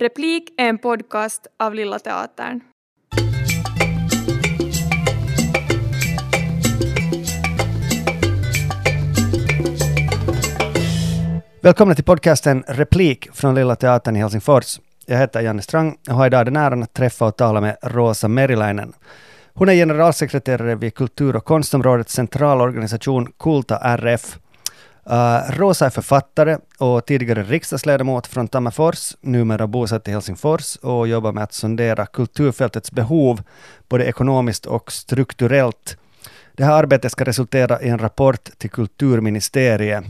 Replik är en podcast av Lilla Teatern. Välkomna till podcasten Replik från Lilla Teatern i Helsingfors. Jag heter Janne Strang och har idag den äran att träffa och tala med Rosa Meriläinen. Hon är generalsekreterare vid kultur och konstområdets centralorganisation Kulta RF. Uh, Rosa är författare och tidigare riksdagsledamot från Tammerfors, numera bosatt i Helsingfors och jobbar med att sondera kulturfältets behov, både ekonomiskt och strukturellt. Det här arbetet ska resultera i en rapport till kulturministeriet.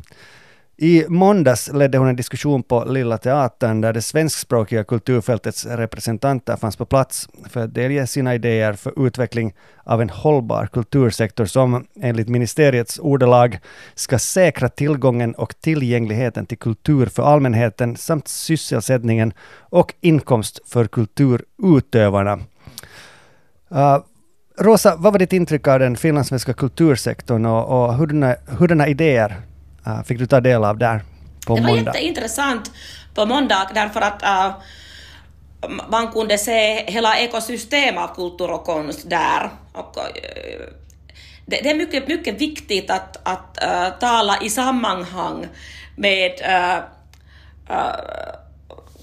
I måndags ledde hon en diskussion på Lilla Teatern där det svenskspråkiga kulturfältets representanter fanns på plats för att delge sina idéer för utveckling av en hållbar kultursektor som enligt ministeriets ordalag ska säkra tillgången och tillgängligheten till kultur för allmänheten samt sysselsättningen och inkomst för kulturutövarna. Uh, Rosa, vad var ditt intryck av den finlandssvenska kultursektorn och, och hurdana, hurdana idéer uh, fick du ta del av där på måndag? Det var jätteintressant på måndag därför att uh, man kunde se hela ekosystem av kultur och konst där. Och, uh, det, det, är mycket, mycket viktigt att, att uh, tala i sammanhang med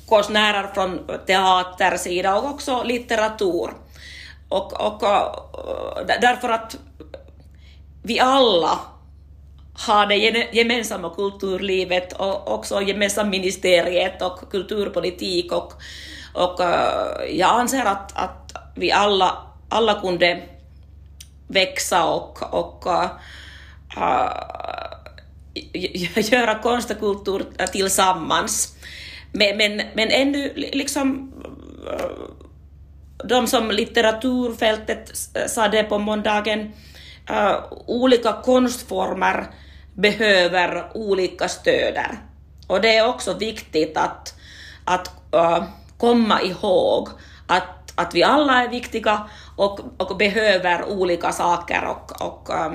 konstnärer från teatersida och också litteratur. Och, och, därför att vi alla har det gemensamma kulturlivet och också gemensamma ministeriet och kulturpolitik och, och eh, jag anser att, att vi alla, alla kunde växa och, och uh, göra konst och kultur tillsammans. Men, men, men ännu liksom de som litteraturfältet sa det på måndagen, uh, olika konstformer behöver olika stöder. Och det är också viktigt att, att äh, komma ihåg att, att vi alla är viktiga och, och behöver olika saker. Och, och, äh,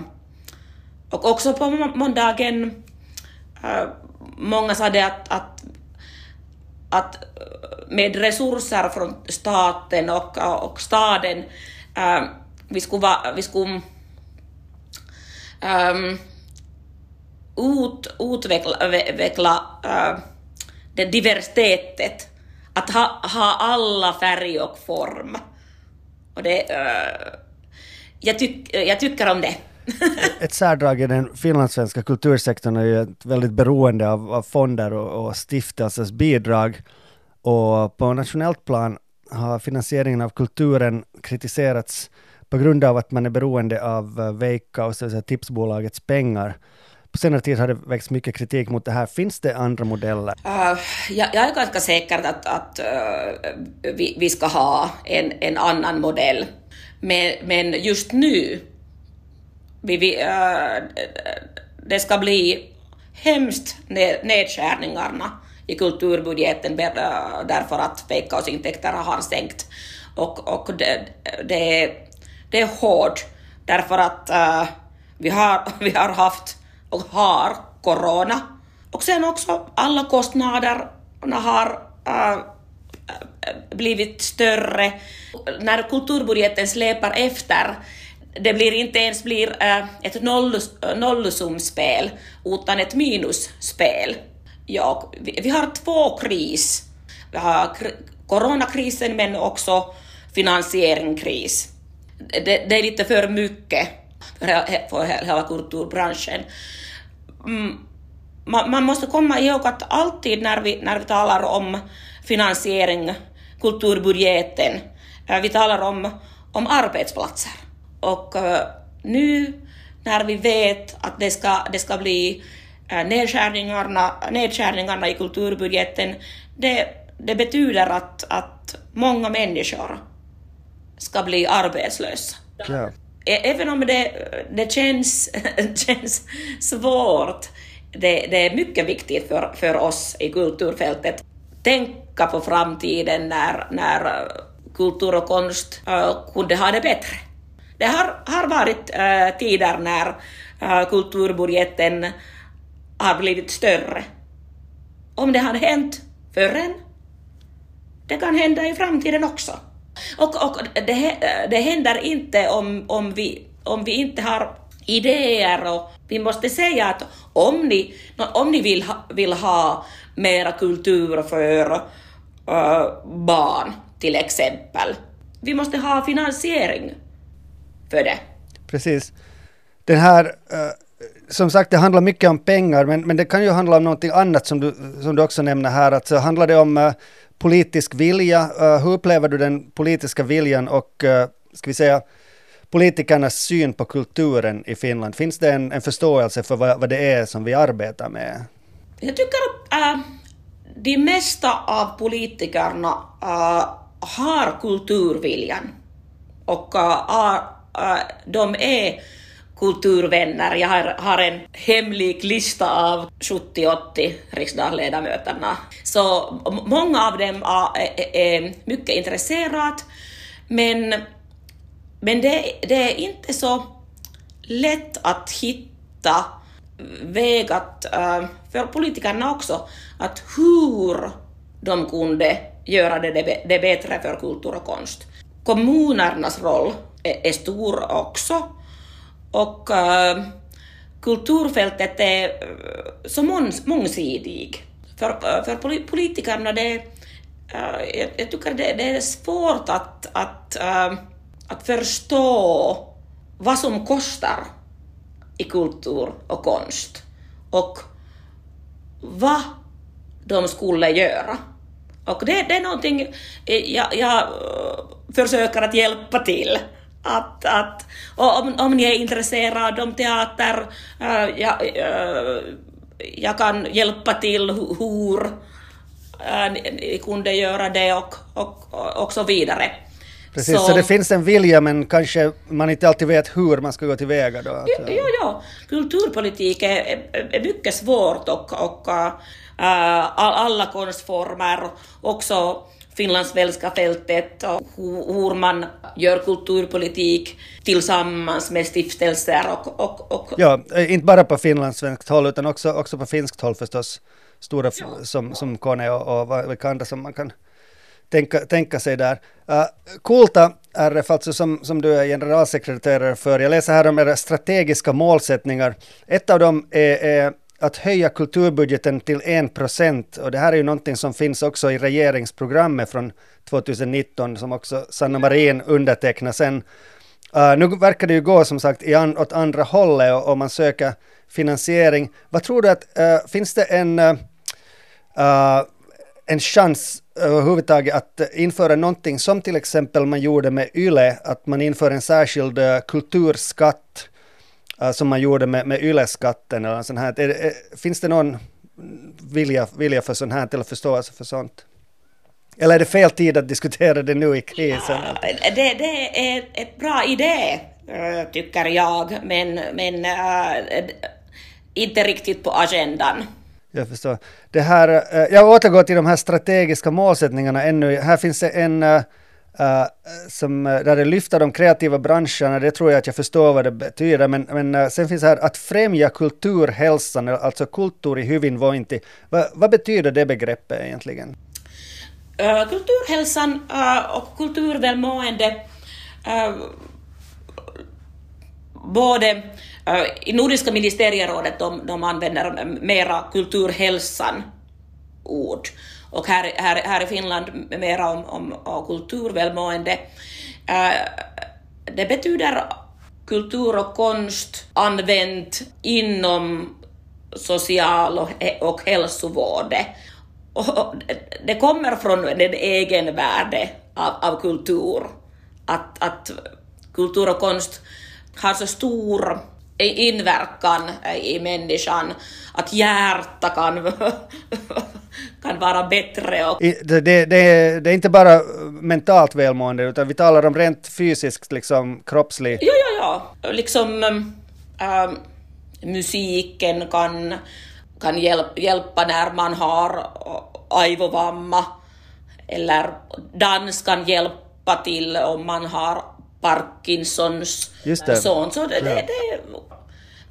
och också på måndagen, många sa det att, att, att med resurser från staten och, och staden, vi skulle, vi skulle um, ut, utveckla äh, det diversitetet, att ha, ha alla färg och form. Och det, äh, jag, tyck, jag tycker om det. Ett särdrag i den finlandssvenska kultursektorn är ju ett väldigt beroende av, av fonder och, och stiftelsers bidrag. Och på nationellt plan har finansieringen av kulturen kritiserats på grund av att man är beroende av äh, Veikkaus, alltså tipsbolagets pengar. På senare tid har det väckts mycket kritik mot det här. Finns det andra modeller? Äh, uh, jag, jag, är ganska säker att, att uh, vi, vi, ska ha en, en annan modell. Men, men just nu, vi, vi, uh, det ska bli hemskt nedskärningarna i kulturbudgeten därför att fejkkausintäkterna har sänkt. Och, och det, det, det är hårt därför att vi, har, vi har haft och har corona. Och sen också alla kostnaderna har äh, äh, blivit större. När kulturbudgeten släpar efter, det blir inte ens blir äh, ett nollsumspel utan ett minusspel. Ja, vi, vi har två kris. Vi har coronakrisen men också finansieringskris. Det, det är lite för mycket för hela kulturbranschen. Mm, man, man, måste komma ihåg att alltid när vi, när vi talar om finansiering, kulturbudgeten, eh, vi talar om, om arbetsplatser. Och eh, nu när vi vet att det ska, det ska bli eh, nedskärningarna, nedskärningarna i kulturbudgeten, det, det betyder att, att många människor ska bli arbetslösa. Ja. E-, även om det, det känns, känns svårt, det, det, är mycket viktigt för, för oss i kulturfältet. Tänka på framtiden när, när eh, kultur och konst uh, kunde ha det bättre. Det har, har varit uh, tider när uh, kulturbudgeten har blivit större. Om det har hänt förrän, det kan hända i framtiden också. Och, och det, det händer inte om, om, vi, om vi inte har idéer och vi måste säga att om ni, om ni vill, ha, vill ha mera kultur för äh, barn till exempel, vi måste ha finansiering för det. Precis. Den här, äh, som sagt, det handlar mycket om pengar, men, men det kan ju handla om någonting annat som du, som du också nämner här. Alltså, handlar det om äh, politisk vilja? Eh, hur upplever du den politiska viljan och, eh, ska vi säga, politikernas syn på kulturen i Finland? Finns det en, en förståelse för vad, vad, det är som vi arbetar med? Jag tycker att eh, de mesta av politikerna har kulturviljan och de är kulturvänner. Jag har, har en hemlig lista av 70-80 riksdagsledamöterna. Så många av dem är, är mycket intresserade, men, men det, det är inte så lätt att hitta väg att, äh, för politikerna också, att hur de kunde göra det, det bättre för kultur och konst. Kommunernas roll är, är stor också, och äh, kulturfältet är äh, så mångsidig. För, eh, för politikerna det, äh, jag, jag tycker det, det, är svårt att, att, att förstå vad som kostar i kultur och konst och vad de skulle göra. Och det, det är någonting jag, jag försöker att hjälpa till att, att om, om ni är intresserade om teater, äh, jag, äh, jag kan hjälpa till hur äh, ni kunde göra det och, och, och så vidare. Precis, så, så, det finns en vilja men kanske man inte alltid vet hur man ska gå tillväga då? Alltså. Ja, ja, kulturpolitik är, är, är mycket svårt och, och äh, alla konstformer, också finlandssvenska fältet och hur man gör kulturpolitik tillsammans med stiftelser och... och, och ja, inte bara på finlandssvenskt håll utan också, också på finskt håll förstås. Stora ja. som, som Kone och, och vilka andra som man kan tänka, tänka sig där. Uh, Kulta RF, alltså som, som du är generalsekreterare för, jag läser här om era strategiska målsättningar. Ett av dem är, är att höja kulturbudgeten till 1 procent. Och det här är ju någonting som finns också i regeringsprogrammet från 2019 som också Sanna Marin undertecknade sen. Uh, nu verkar det ju gå som sagt i an, åt andra hållet och, och man söker finansiering. Vad tror du att, uh, finns det en, uh, en chans överhuvudtaget att införa någonting som till exempel man gjorde med YLE, att man inför en särskild kulturskatt uh, som man gjorde med, med YLE-skatten eller sånt här. Är, finns det någon vilja, vilja för sånt här, eller förståelse för sånt? Eller är det fel tid att diskutera det nu i krisen? Ja, det, det är ett bra idé, eh, tycker jag, men, men äh, inte riktigt på agendan. Jag förstår. Det här, äh, jag återgår till de här strategiska målsättningarna ännu. Här finns det en äh, Uh, som, eh, där det lyfter de kreativa branscherna, det tror jag att jag förstår vad det betyder, men, men uh, sen finns här att främja kulturhälsan, alltså kultur i hyvinvointi. Va, vad betyder det begreppet egentligen? Uh, kulturhälsan och kulturvälmående både i Nordiska ministerierådet de, de använder mera kulturhälsan ord och här, här, här i Finland mera om, om, om kulturvälmående. Äh, det betyder kultur och konst använt inom social och, och hälsovård. Och det kommer från den egenvärde av, av kultur, att, att kultur och konst har så stor inverkan i människan, att hjärta kan, kan vara bättre. Och... Det, det, det, är, det är inte bara mentalt välmående, utan vi talar om rent fysiskt, liksom kroppslig... Ja, ja, ja. Liksom äh, musiken kan, kan hjälp, hjälpa när man har aivovamma, eller dans kan hjälpa till om man har Parkinsons Just det. sånt. Så det, ja. det, det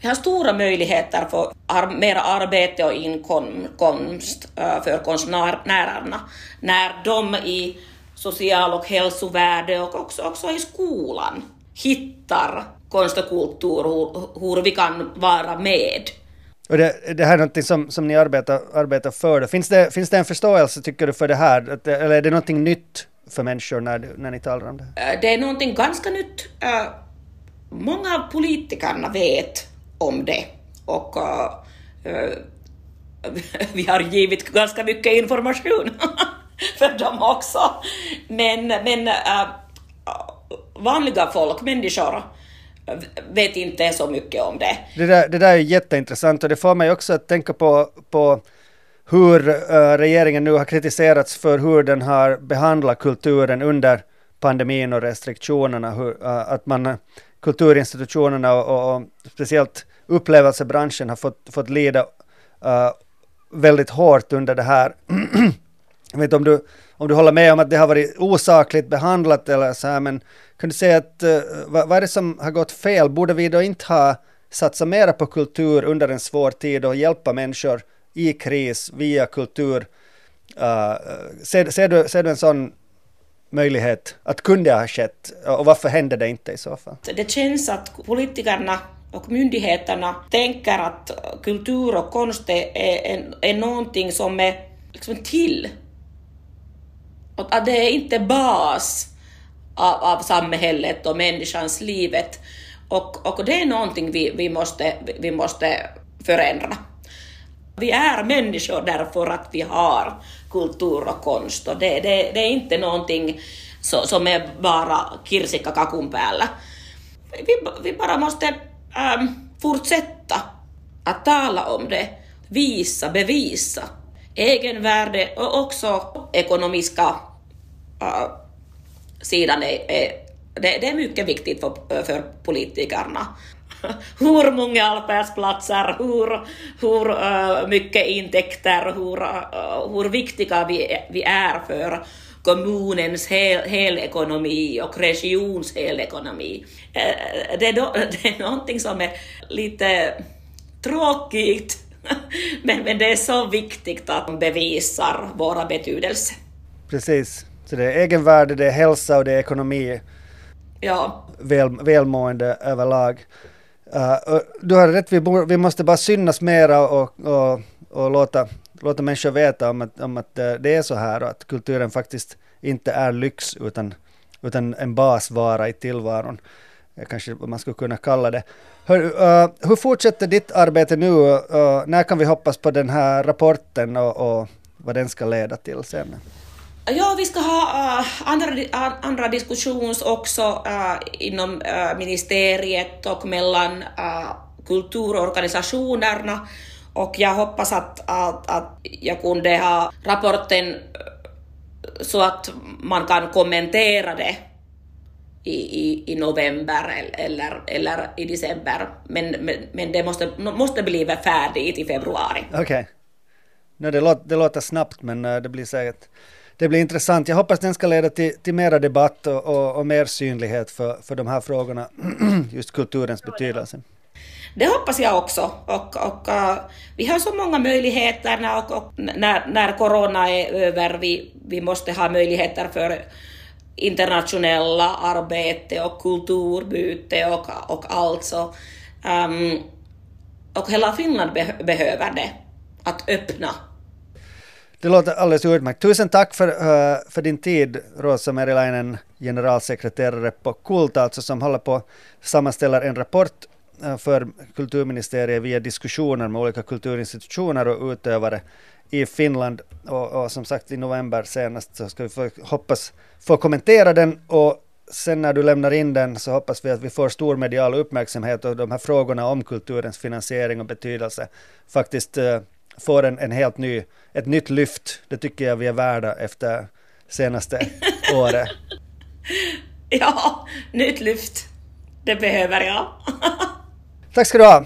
Vi har stora möjligheter för ar mer arbete och inkomst uh, för konstnärerna när de i social och hälsovärde och också, också i skolan hittar konst och kultur, hur, hur vi kan vara med. Och det, det här är någonting som, som ni arbetar, arbetar för. Finns det, finns det en förståelse, tycker du, för det här? eller är det någonting nytt för människor när, när ni talar om det? Eh, det är någonting ganska nytt. Eh, många av politikerna vet om det och uh, vi har givit ganska mycket information för dem också. Men, men vanliga folk, människor, vet inte så mycket om det. Det där, det där är jätteintressant och det får mig också att tänka på, på hur uh, regeringen nu har kritiserats för hur den har behandlat kulturen under pandemin och restriktionerna. Hur, uh, att man, eh, kulturinstitutionerna och, och, och, speciellt upplevelsebranschen har fått, fått lida uh, väldigt hårt under det här. Jag vet inte om du, om du håller med om att det har varit osakligt behandlat eller så här, men kan du säga att uh, vad, vad är det som har gått fel? Borde vi då inte ha satsat mera på kultur under en svår tid och hjälpa människor i kris via kultur? Uh, ser, ser, du, ser du en sån möjlighet att kunde ha skett och varför hände det inte i så fall? Det känns att politikerna och myndigheterna tänker att kultur och konst är, är, är någonting som är liksom till. Och att det är inte bas av, av samhället och människans livet. Och, och det är någonting vi, vi, måste, vi måste förändra. Vi är människor därför att vi har kultur och konst och det, det, det är inte någonting så, som är bara kirsikka kakun päällä. Vi, vi bara måste ähm, fortsätta att tala om det, visa, bevisa egenvärde och också ekonomiska äh, sidan är, är det, det, är mycket viktigt för, för politikerna hur många arbetsplatser, hur, hur uh, mycket intäkter, hur, uh, hur viktiga vi, vi är för kommunens hel, helekonomi och regions helekonomi. Uh, det, är då, det är någonting som är lite tråkigt, men, men det är så viktigt att de bevisar våra betydelse. Precis, så det är egenvärde, det är hälsa och det är ekonomi. Ja. Väl, välmående överlag. Uh, du har rätt, vi, bor, vi måste bara synas mera och, och, och låta, låta människor veta om att, om att eh, det är så här och att kulturen faktiskt inte är lyx utan, utan en basvara i tillvaron. Eh, kanske man skulle kunna kalla det. Hör, uh, hur fortsätter ditt arbete nu? när kan vi hoppas på den här rapporten och, och vad den ska leda till sen? Ja, vi ska ha uh, andra, uh, andra diskussions också uh, inom eh, ministeriet och mellan kulturorganisationerna och jag hoppas att, att, att jag kunde ha rapporten så att man kan kommentera det i, i, i november eller, eller i december, men, men, men det måste, måste bli färdigt i februari. Okej. Okay. No, det, låter, det låter snabbt, men det blir säkert det blir intressant. Jag hoppas den ska leda till, till mera debatt och, och, och mer synlighet för, för de här frågorna, just kulturens betydelse. Det hoppas jag också. Och, och uh, vi har så många möjligheter när, och, och, när, när corona är över. Vi, vi måste ha möjligheter för internationella arbete och kulturbyte och, och allt så. Um, och hela Finland be behöver det, att öppna det låter alldeles utmärkt. Tusen tack för, uh, för din tid, Rosa Merilainen, generalsekreterare på Kult, alltså som håller på sammanställer en rapport uh, för kulturministeriet via diskussioner med olika kulturinstitutioner och utövare i Finland. Och, och, som sagt i november senast så ska vi få, hoppas få kommentera den och sen när du lämnar in den så hoppas vi att vi får stor medial uppmärksamhet och de här frågorna om kulturens finansiering och betydelse faktiskt uh, får en, en helt ny, ett nytt lyft. Det tycker jag vi är värda efter senaste året. Ja, nytt lyft. Det behöver jag. Tack ska du ha.